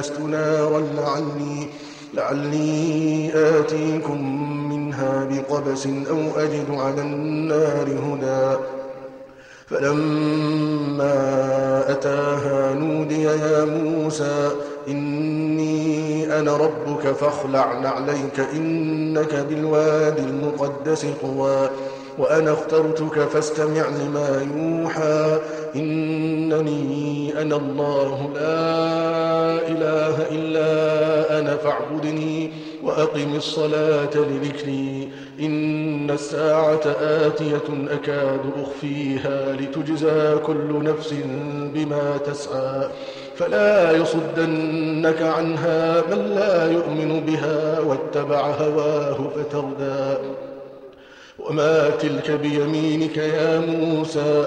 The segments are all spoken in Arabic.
آنست نارا لعلي, لعلي آتيكم منها بقبس أو أجد على النار هدى. فلما أتاها نودي يا موسى إني أنا ربك فاخلع نعليك إنك بالواد المقدس طوى. وأنا اخترتك فاستمع لما يوحى. إنني أنا الله لا إله إلا أنا فاعبدني وأقم الصلاة لذكري. إن الساعة آتية أكاد أخفيها لتجزى كل نفس بما تسعى. فلا يصدنك عنها من لا يؤمن بها واتبع هواه فتردى. وما تلك بيمينك يا موسى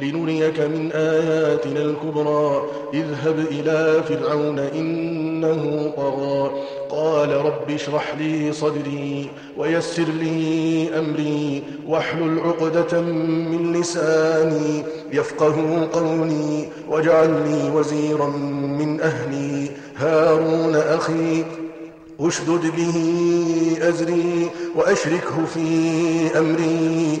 لنريك من آياتنا الكبرى. اذهب إلى فرعون إنه طغى. قال رب اشرح لي صدري ويسر لي أمري. واحلل عقدة من لساني يفقه قولي. واجعل لي وزيرا من أهلي. هارون أخي أشدد به أزري. وأشركه في أمري.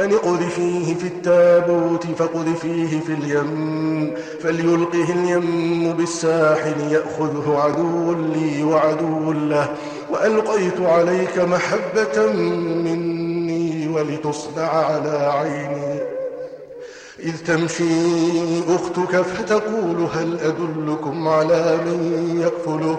أن اقذفيه في التابوت فاقذفيه في اليم فليلقه اليم بالساحل يأخذه عدو لي وعدو له. وألقيت عليك محبة مني ولتصنع على عيني. إذ تمشي أختك فتقول هل أدلكم على من يكفله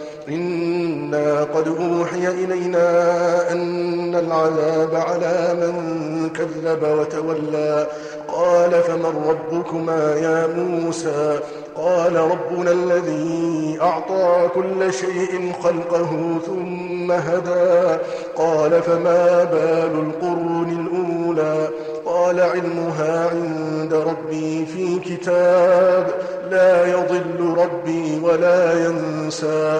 إنا قد أوحي إلينا أن العذاب على من كذب وتولى. قال فمن ربكما يا موسى؟ قال ربنا الذي أعطى كل شيء خلقه ثم هدى. قال فما بال القرون الأولى؟ قال علمها عند ربي في كتاب. لا يضل ربي ولا ينسى.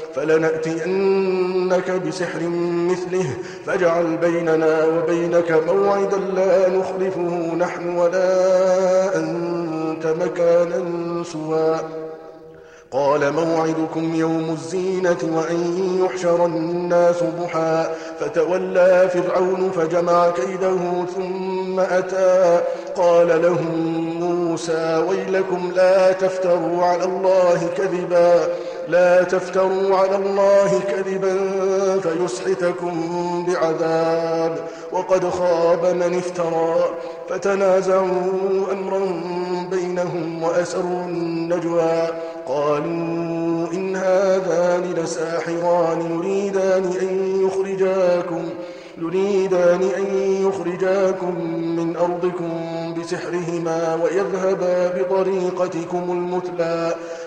فلنأتينك بسحر مثله فاجعل بيننا وبينك موعدا لا نخلفه نحن ولا أنت مكانا سوى. قال موعدكم يوم الزينة وأن يحشر الناس ضحى فتولى فرعون فجمع كيده ثم أتى. قال لهم موسى ويلكم لا تفتروا على الله كذبا. لا تفتروا على الله كذبا فيسحتكم بعذاب. وقد خاب من افترى فتنازعوا أمرا بينهم وأسروا النجوى. قالوا إن هذان لساحران يريدان أن يخرجاكم يريدان أن يخرجاكم من أرضكم بسحرهما ويذهبا بطريقتكم المثلى.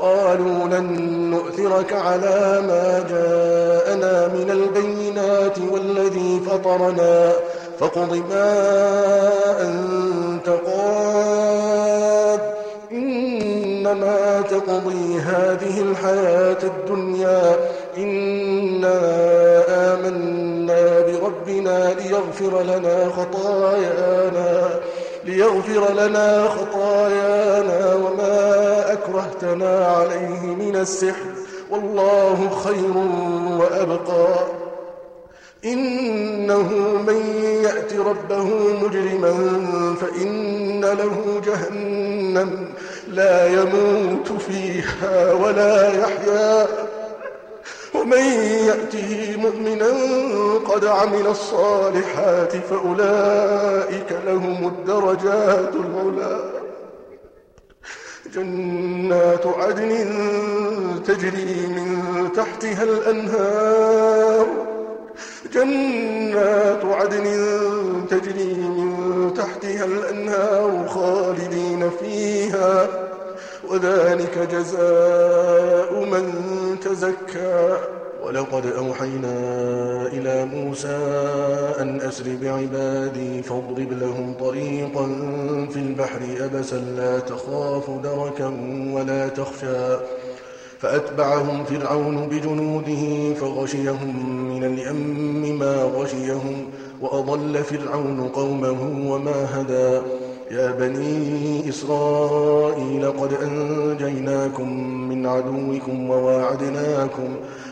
قالوا لن نؤثرك على ما جاءنا من البينات والذي فطرنا فاقض ما أنت قاد إنما تقضي هذه الحياة الدنيا. إنا آمنا بربنا ليغفر لنا خطايانا ليغفر لنا خطايانا أكرهتنا عليه من السحر. والله خير وأبقى. إنه من يأت ربه مجرما فإن له جهنم لا يموت فيها ولا يحيا. ومن يأته مؤمنا قد عمل الصالحات فأولئك لهم الدرجات العلا. جنات عدن تجري من تحتها الأنهار. جنات عدن تجري من تحتها الأنهار خالدين فيها. وذلك جزاء من تزكى. ولقد أوحينا إلى موسى أن أسر بعبادي فاضرب لهم طريقا في البحر أبسا لا تخاف دركا ولا تخشى. فأتبعهم فرعون بجنوده فغشيهم من اليم ما غشيهم وأضل فرعون قومه وما هدى. يا بني إسرائيل قد أنجيناكم من عدوكم وواعدناكم وواعدناكم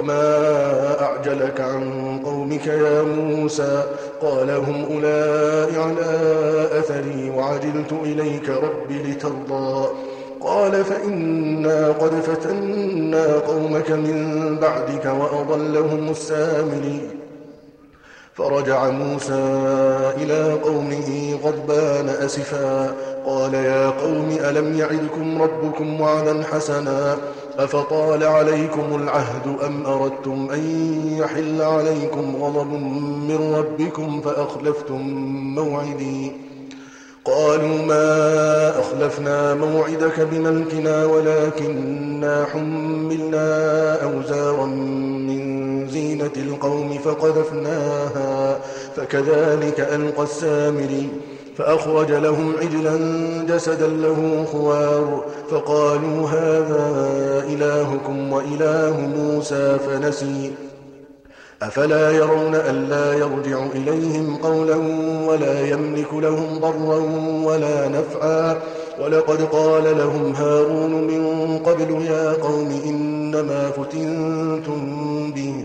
وما أعجلك عن قومك يا موسى قال هم أولئك على أثري وعجلت إليك رب لترضى قال فإنا قد فتنا قومك من بعدك وأضلهم السامري فرجع موسى إلى قومه غضبان أسفا قال يا قوم ألم يعدكم ربكم وعدا حسنا أفطال عليكم العهد أم أردتم أن يحل عليكم غضب من ربكم فأخلفتم موعدي؟ قالوا ما أخلفنا موعدك بملكنا ولكننا حملنا أوزارا من زينة القوم فقذفناها فكذلك ألقى السامري. فأخرج لهم عجلا جسدا له خوار فقالوا هذا إلهكم وإله موسى فنسي. أفلا يرون ألا يرجع إليهم قولا ولا يملك لهم ضرا ولا نفعا. ولقد قال لهم هارون من قبل يا قوم إنما فتنتم به.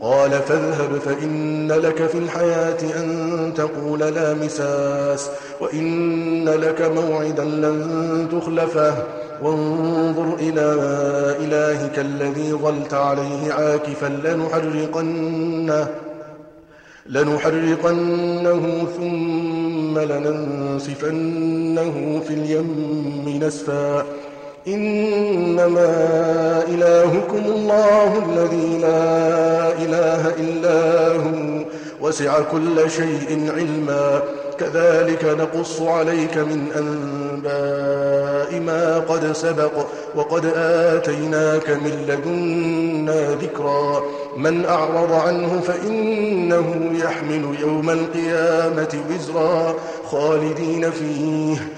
قال فاذهب فإن لك في الحياة أن تقول لا مساس وإن لك موعدا لن تخلفه. وانظر إلى إلهك الذي ظلت عليه عاكفا لنحرقنه لنحرقنه ثم لننسفنه في اليم نسفا. إنما إلهكم الله الذي لا إله إلا هو وسع كل شيء علما. كذلك نقص عليك من أنباء ما قد سبق وقد آتيناك من لدنا ذكرا. من أعرض عنه فإنه يحمل يوم القيامة وزرا خالدين فيه.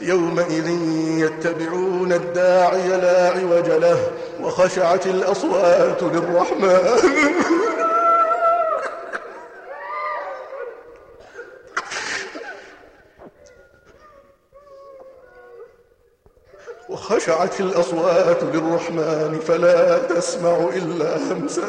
يومئذ يتبعون الداعي لا عوج له وخشعت الأصوات للرحمن. وخشعت الأصوات للرحمن فلا تسمع إلا همسا.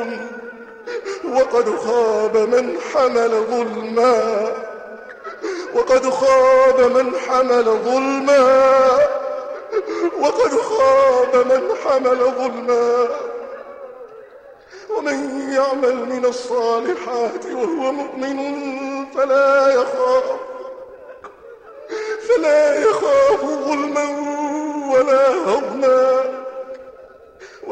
وقد خاب من حمل ظلما. وقد خاب من حمل ظلما. وقد خاب من حمل ظلما. ومن يعمل من الصالحات وهو مؤمن فلا يخاف. فلا يخاف ظلما ولا هضما.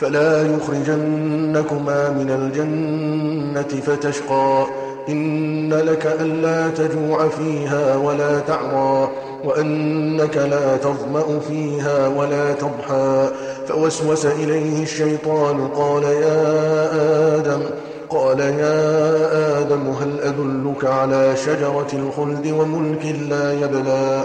فلا يخرجنكما من الجنة فتشقى. إن لك ألا تجوع فيها ولا تعرى وأنك لا تظمأ فيها ولا تضحى. فوسوس إليه الشيطان قال يا آدم قال يا آدم هل أدلك على شجرة الخلد وملك لا يبلى؟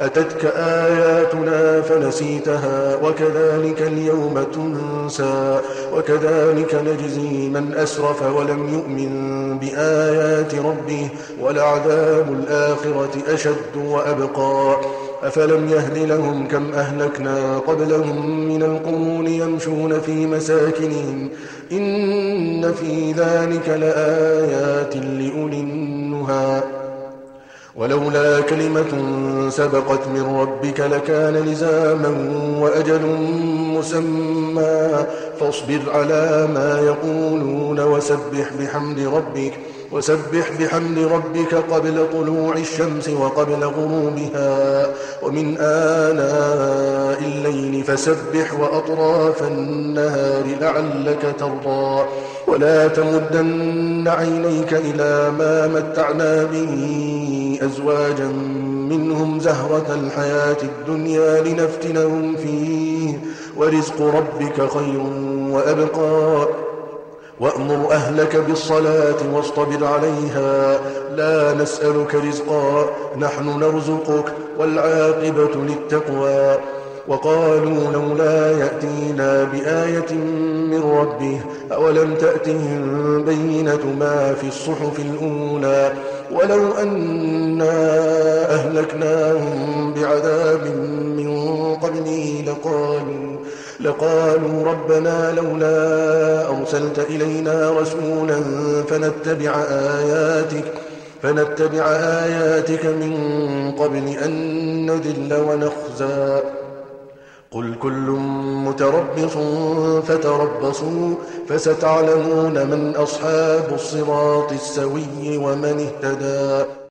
أتتك آياتنا فنسيتها وكذلك اليوم تنسى وكذلك نجزي من أسرف ولم يؤمن بآيات ربه ولعذاب الآخرة أشد وأبقى. أفلم يهد لهم كم أهلكنا قبلهم من القرون يمشون في مساكنهم إن في ذلك لآيات لأولي النهى. ولولا كلمة سبقت من ربك لكان لزاما وأجل مسمى. فاصبر على ما يقولون وسبح بحمد ربك وسبح بحمد ربك قبل طلوع الشمس وقبل غروبها. ومن آناء الليل فسبح وأطراف النهار لعلك ترضى. ولا تمدن عينيك إلى ما متعنا به. أزواجا منهم زهرة الحياة الدنيا لنفتنهم فيه. ورزق ربك خير وأبقى. وأمر أهلك بالصلاة واصطبر عليها. لا نسألك رزقا نحن نرزقك والعاقبة للتقوى. وقالوا لولا يأتينا بآية من ربه أولم تأتهم بينة ما في الصحف الأولى؟ ولو أنا أهلكناهم بعذاب من قبله لقالوا لقالوا ربنا لولا أرسلت إلينا رسولا فنتبع آياتك فنتبع آياتك من قبل أن نذل ونخزى. قل كل متربص فتربصوا فستعلمون من أصحاب الصراط السوي ومن اهتدى